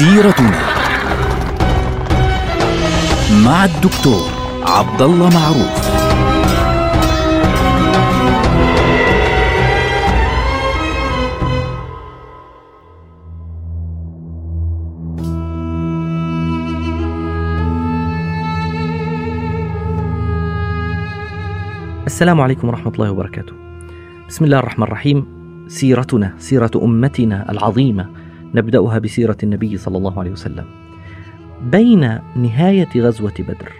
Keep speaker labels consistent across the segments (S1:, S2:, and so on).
S1: سيرتنا مع الدكتور عبد الله معروف
S2: السلام عليكم ورحمة الله وبركاته. بسم الله الرحمن الرحيم. سيرتنا، سيرة أمتنا العظيمة، نبدأها بسيرة النبي صلى الله عليه وسلم. بين نهاية غزوة بدر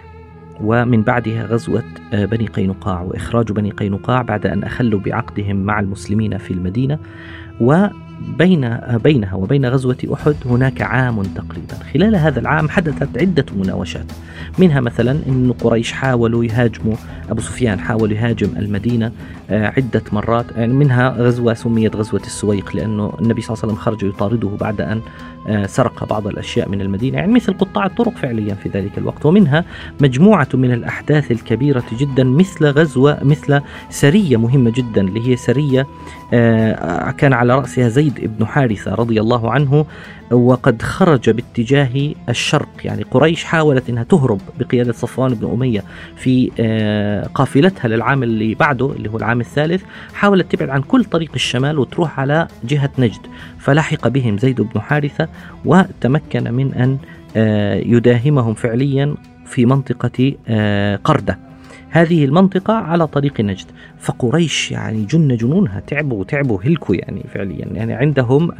S2: ومن بعدها غزوة آه، بني قينقاع وإخراج بني قينقاع بعد أن أخلوا بعقدهم مع المسلمين في المدينة وبين آه، بينها وبين غزوة أحد هناك عام تقريبا. خلال هذا العام حدثت عدة مناوشات. منها مثلا أن قريش حاولوا يهاجموا أبو سفيان حاول يهاجم المدينة آه، عدة مرات. يعني منها غزوة سميت غزوة السويق لأنه النبي صلى الله عليه وسلم خرج يطارده بعد أن آه، سرق بعض الأشياء من المدينة. يعني مثل قطاع الطرق فعليا في ذلك الوقت. ومنها مجموعة من الأحداث الكبيرة جدا مثل غزوة مثل سرية مهمة جدا اللي هي سرية آه، كان على رأسها زيد بن حارثة رضي الله عنه وقد خرج باتجاه الشرق. يعني قريش حاولت إنها تهرب بقيادة صفوان بن أمية في آه، قافلتها للعام اللي بعده اللي هو العام الثالث. حاولت تبعد عن كل طريق الشمال وتروح على جهة نجد. فلحق بهم زيد بن حارثة وتمكن من أن آه، يداهمهم فعليا في منطقة آه، قردة. هذه المنطقة على طريق نجد. فقريش يعني جن جنونها تعبوا تعبوا هلكوا يعني فعليا. يعني عندهم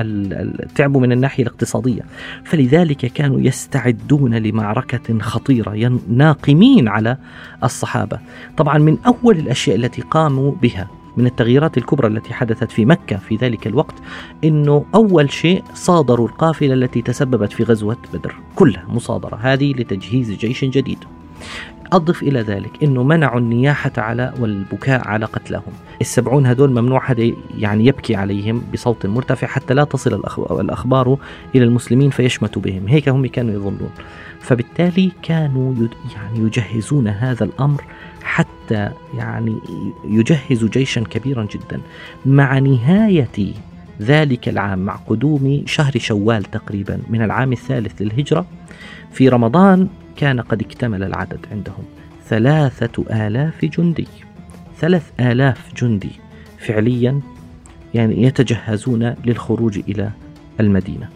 S2: تعبوا من الناحية الاقتصادية. فلذلك كانوا يستعدون لمعركة خطيرة ناقمين على الصحابة. طبعا من أول الأشياء التي قاموا بها من التغييرات الكبرى التي حدثت في مكة في ذلك الوقت إنه أول شيء صادروا القافلة التي تسببت في غزوة بدر كلها مصادرة. هذه لتجهيز جيش جديد. أضف إلى ذلك أنه منعوا النياحة على والبكاء على قتلهم. السبعون هذول ممنوع حدا يعني يبكي عليهم بصوت مرتفع حتى لا تصل الأخبار إلى المسلمين فيشمتوا بهم. هيك هم كانوا يظنون. فبالتالي كانوا يعني يجهزون هذا الأمر حتى يعني يجهز جيشا كبيرا جدا. مع نهاية ذلك العام مع قدوم شهر شوال تقريبا من العام الثالث للهجرة في رمضان كان قد اكتمل العدد عندهم. ثلاثة آلاف جندي. ثلاث آلاف جندي فعليا يعني يتجهزون للخروج إلى المدينة.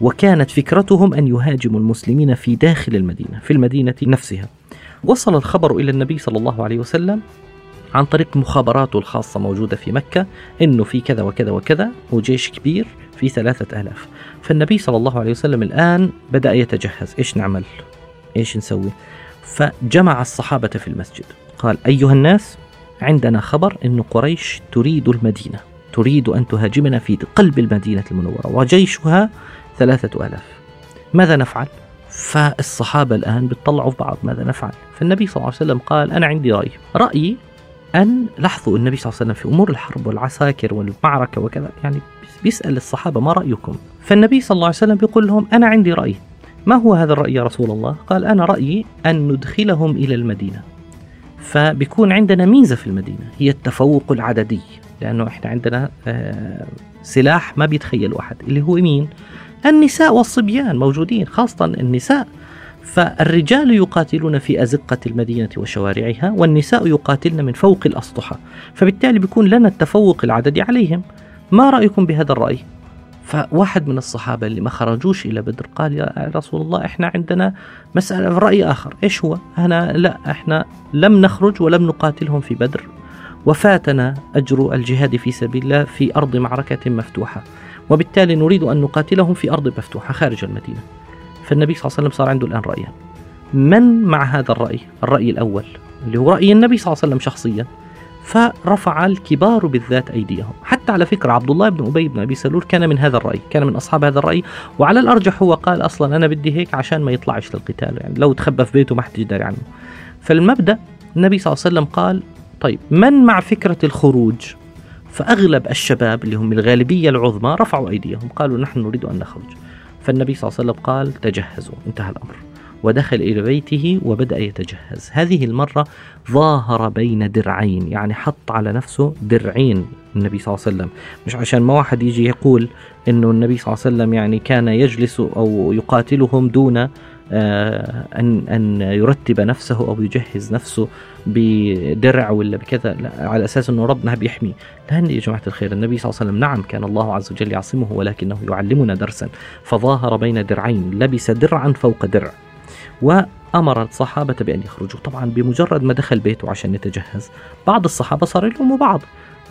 S2: وكانت فكرتهم أن يهاجموا المسلمين في داخل المدينة في المدينة نفسها. وصل الخبر إلى النبي صلى الله عليه وسلم عن طريق مخابراته الخاصة موجودة في مكة إنه في كذا وكذا وكذا وجيش كبير في ثلاثة آلاف. فالنبي صلى الله عليه وسلم الآن بدأ يتجهز. إيش نعمل؟ إيش نسوي فجمع الصحابة في المسجد قال أيها الناس عندنا خبر أن قريش تريد المدينة تريد أن تهاجمنا في قلب المدينة المنورة وجيشها ثلاثة آلاف ماذا نفعل؟ فالصحابة الآن بيطلعوا في بعض ماذا نفعل؟ فالنبي صلى الله عليه وسلم قال أنا عندي رأي رأيي أن لاحظوا النبي صلى الله عليه وسلم في أمور الحرب والعساكر والمعركة وكذا يعني بيسأل الصحابة ما رأيكم؟ فالنبي صلى الله عليه وسلم بيقول لهم أنا عندي رأي ما هو هذا الرأي يا رسول الله؟ قال أنا رأيي أن ندخلهم إلى المدينة فبيكون عندنا ميزة في المدينة هي التفوق العددي لأنه إحنا عندنا آه، سلاح ما بيتخيل أحد اللي هو مين؟ النساء والصبيان موجودين خاصة النساء فالرجال يقاتلون في أزقة المدينة وشوارعها والنساء يقاتلن من فوق الأسطحة فبالتالي بيكون لنا التفوق العددي عليهم ما رأيكم بهذا الرأي؟ فواحد من الصحابة اللي ما خرجوش إلى بدر قال يا رسول الله إحنا عندنا مسألة رأي آخر. إيش هو؟ أنا لا إحنا لم نخرج ولم نقاتلهم في بدر. وفاتنا أجر الجهاد في سبيل الله في أرض معركة مفتوحة. وبالتالي نريد أن نقاتلهم في أرض مفتوحة خارج المدينة. فالنبي صلى الله عليه وسلم صار عنده الآن رأيان. من مع هذا الرأي؟ الرأي الأول اللي هو رأي النبي صلى الله عليه وسلم شخصيا. فرفع الكبار بالذات أيديهم. حتى على فكرة عبد الله بن أبي بن أبي سلول كان من هذا الرأي كان من أصحاب هذا الرأي وعلى الأرجح هو قال أصلا أنا بدي هيك عشان ما يطلعش للقتال يعني لو تخبى في بيته ما حد يدري عنه فالمبدأ النبي صلى الله عليه وسلم قال طيب من مع فكرة الخروج؟ فأغلب الشباب اللي هم الغالبية العظمى رفعوا أيديهم قالوا نحن نريد أن نخرج. فالنبي صلى الله عليه وسلم قال تجهزوا انتهى الأمر. ودخل إلى بيته وبدأ يتجهز. هذه المرة ظاهر بين درعين يعني حط على نفسه درعين النبي صلى الله عليه وسلم. مش عشان ما واحد يجي يقول إنه النبي صلى الله عليه وسلم يعني كان يجلس أو يقاتلهم دون آه، أن أن يرتب نفسه أو يجهز نفسه بدرع ولا بكذا. لا على أساس أنه ربنا بيحميه. لا يا جماعة الخير النبي صلى الله عليه وسلم نعم كان الله عز وجل يعصمه ولكنه يعلمنا درسا. فظاهر بين درعين لبس درعا فوق درع. وأمر الصحابة بأن يخرجوا. طبعا بمجرد ما دخل بيته عشان يتجهز بعض الصحابة صار لهم بعض.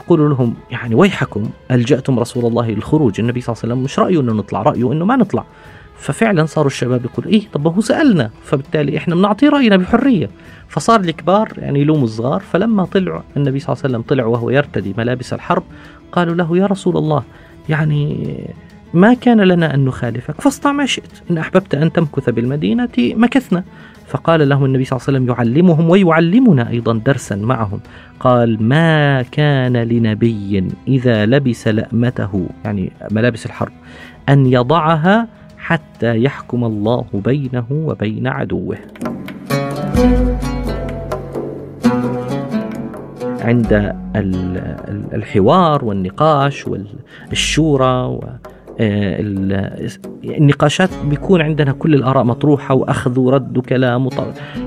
S2: يقولوا لهم يعني ويحكم ألجأتم رسول الله للخروج؟ النبي صلى الله عليه وسلم مش رأيه أنه نطلع رأيه أنه ما نطلع. ففعلا صاروا الشباب يقولوا إيه طب هو سألنا فبالتالي إحنا بنعطيه رأينا بحرية. فصار الكبار يعني يلوموا الصغار. فلما طلعوا النبي صلى الله عليه وسلم طلع وهو يرتدي ملابس الحرب قالوا له يا رسول الله يعني ما كان لنا أن نخالفك. فاصنع ما شئت. إن أحببت أن تمكث بالمدينة مكثنا. فقال لهم النبي صلى الله عليه وسلم يعلمهم ويعلمنا أيضا درسا معهم. قال ما كان لنبي إذا لبس لأمته. يعني ملابس الحرب. أن يضعها حتى يحكم الله بينه وبين عدوه. عند الحوار والنقاش والشورى النقاشات بيكون عندنا كل الآراء مطروحة وأخذ ورد وكلام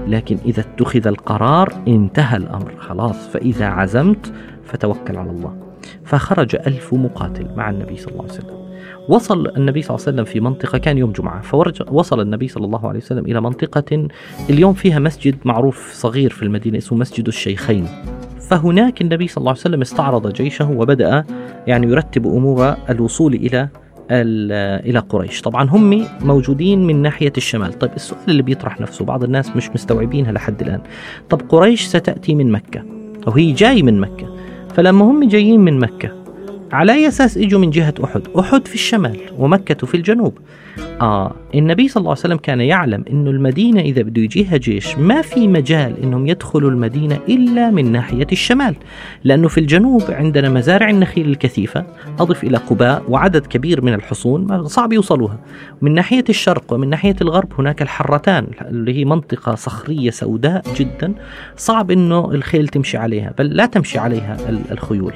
S2: لكن إذا اتخذ القرار انتهى الأمر. خلاص فإذا عزمت فتوكل على الله. فخرج ألف مقاتل مع النبي صلى الله عليه وسلم. وصل النبي صلى الله عليه وسلم في منطقة كان يوم جمعة فوصل النبي صلى الله عليه وسلم إلى منطقة اليوم فيها مسجد معروف صغير في المدينة اسمه مسجد الشيخين. فهناك النبي صلى الله عليه وسلم استعرض جيشه وبدأ يعني يرتب أمور الوصول إلى إلى قريش. طبعا هم موجودين من ناحية الشمال. طيب السؤال اللي بيطرح نفسه بعض الناس مش مستوعبينها لحد الآن. طب قريش ستأتي من مكة وهي جاي من مكة. فلما هم جايين من مكة على أي أساس إجوا من جهة أحد؟ أحد في الشمال ومكة في الجنوب. آه النبي صلى الله عليه وسلم كان يعلم أنه المدينة إذا بده يجيها جيش ما في مجال أنهم يدخلوا المدينة إلا من ناحية الشمال لأنه في الجنوب عندنا مزارع النخيل الكثيفة أضف إلى قباء وعدد كبير من الحصون صعب يوصلوها. من ناحية الشرق ومن ناحية الغرب هناك الحرتان اللي هي منطقة صخرية سوداء جدا. صعب أنه الخيل تمشي عليها بل لا تمشي عليها الخيول.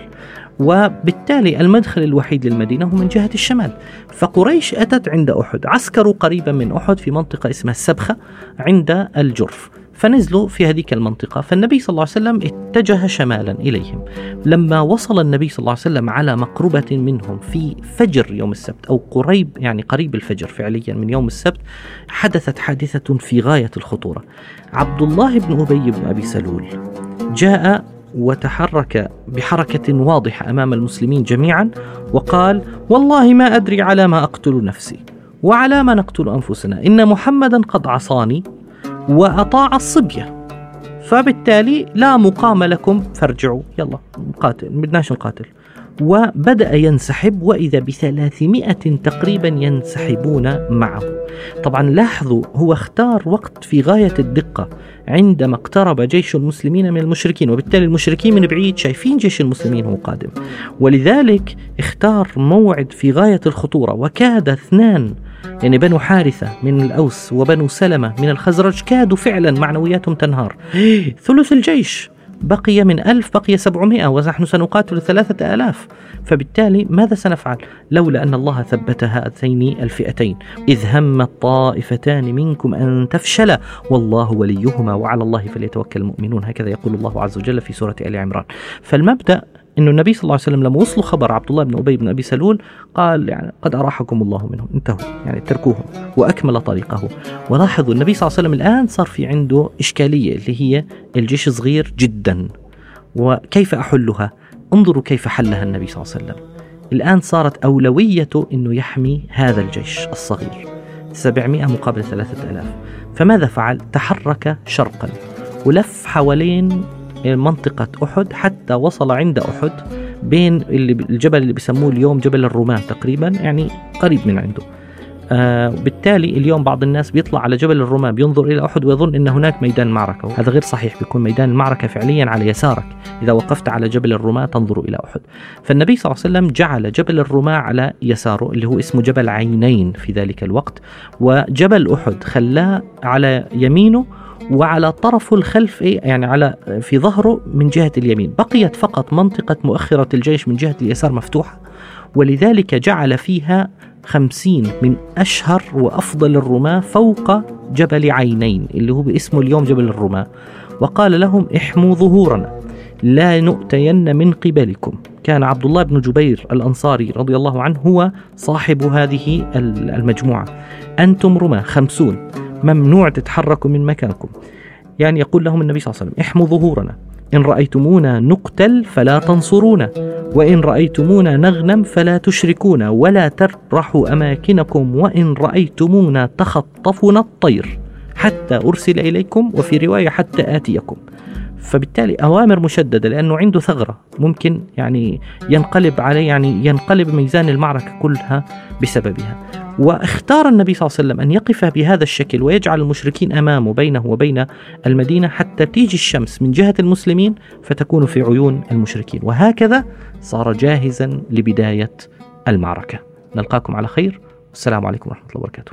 S2: وبالتالي المدخل الوحيد للمدينة هو من جهة الشمال. فقريش أتت عند أحد. عسكروا قريبا من أحد في منطقة اسمها السبخة عند الجرف. فنزلوا في هذيك المنطقة. فالنبي صلى الله عليه وسلم اتجه شمالا إليهم. لما وصل النبي صلى الله عليه وسلم على مقربة منهم في فجر يوم السبت أو قريب يعني قريب الفجر فعليا من يوم السبت حدثت حادثة في غاية الخطورة. عبد الله بن أبي بن أبي سلول جاء وتحرك بحركة واضحة أمام المسلمين جميعا وقال والله ما أدري على ما أقتل نفسي وعلى ما نقتل أنفسنا. إن محمدا قد عصاني وأطاع الصبية. فبالتالي لا مقام لكم فارجعوا يلا نقاتل بدناش نقاتل. وبدأ ينسحب وإذا بثلاثمائة تقريبا ينسحبون معه. طبعا لاحظوا هو اختار وقت في غاية الدقة عندما اقترب جيش المسلمين من المشركين وبالتالي المشركين من بعيد شايفين جيش المسلمين هو قادم. ولذلك اختار موعد في غاية الخطورة وكاد اثنان يعني بنو حارثة من الأوس وبنو سلمة من الخزرج كادوا فعلا معنوياتهم تنهار. ثلث الجيش. بقي من ألف بقي سبعمائة ونحن سنقاتل ثلاثة آلاف. فبالتالي ماذا سنفعل؟ لولا أن الله ثبت هاتين الفئتين. إذ هم الطائفتان منكم أن تفشلا والله وليهما وعلى الله فليتوكل المؤمنون. هكذا يقول الله عز وجل في سورة آل عمران. فالمبدأ إنه النبي صلى الله عليه وسلم لما وصلوا خبر عبد الله بن أبي بن أبي سلول قال يعني قد أراحكم الله منهم. انتهوا. يعني تركوهم وأكمل طريقه. ولاحظوا النبي صلى الله عليه وسلم الآن صار في عنده إشكالية اللي هي الجيش صغير جدا. وكيف أحلها؟ انظروا كيف حلها النبي صلى الله عليه وسلم. الآن صارت اولويته إنه يحمي هذا الجيش الصغير. 700 مقابل 3000 فماذا فعل؟ تحرك شرقا ولف حوالين منطقة أحد حتى وصل عند أحد بين اللي الجبل اللي بيسموه اليوم جبل الرومان تقريبا يعني قريب من عنده. آه بالتالي اليوم بعض الناس بيطلع على جبل الرماة بينظر إلى أحد ويظن أن هناك ميدان معركة هذا غير صحيح بيكون ميدان المعركة فعليا على يسارك. إذا وقفت على جبل الرماة تنظر إلى أحد. فالنبي صلى الله عليه وسلم جعل جبل الرماة على يساره اللي هو اسمه جبل عينين في ذلك الوقت. وجبل أحد خلاه على يمينه وعلى طرفه الخلفي يعني على في ظهره من جهة اليمين. بقيت فقط منطقة مؤخرة الجيش من جهة اليسار مفتوحة ولذلك جعل فيها خمسين من أشهر وأفضل الرماة فوق جبل عينين اللي هو باسمه اليوم جبل الرماة. وقال لهم احموا ظهورنا لا نؤتين من قبلكم. كان عبد الله بن جبير الأنصاري رضي الله عنه هو صاحب هذه المجموعة. أنتم رماة خمسون. ممنوع تتحركوا من مكانكم. يعني يقول لهم النبي صلى الله عليه وسلم احموا ظهورنا. إن رأيتمونا نقتل فلا تنصرونا. وإن رأيتمونا نغنم فلا تشركونا. ولا ترحوا أماكنكم. وإن رأيتمونا تخطفنا الطير. حتى أرسل إليكم وفي رواية حتى آتيكم. فبالتالي أوامر مشددة لأنه عنده ثغرة. ممكن يعني ينقلب عليه يعني ينقلب ميزان المعركة كلها بسببها. واختار النبي صلى الله عليه وسلم أن يقف بهذا الشكل ويجعل المشركين أمامه بينه وبين المدينة حتى تيجي الشمس من جهة المسلمين فتكون في عيون المشركين. وهكذا صار جاهزا لبداية المعركة. نلقاكم على خير. والسلام عليكم ورحمة الله وبركاته.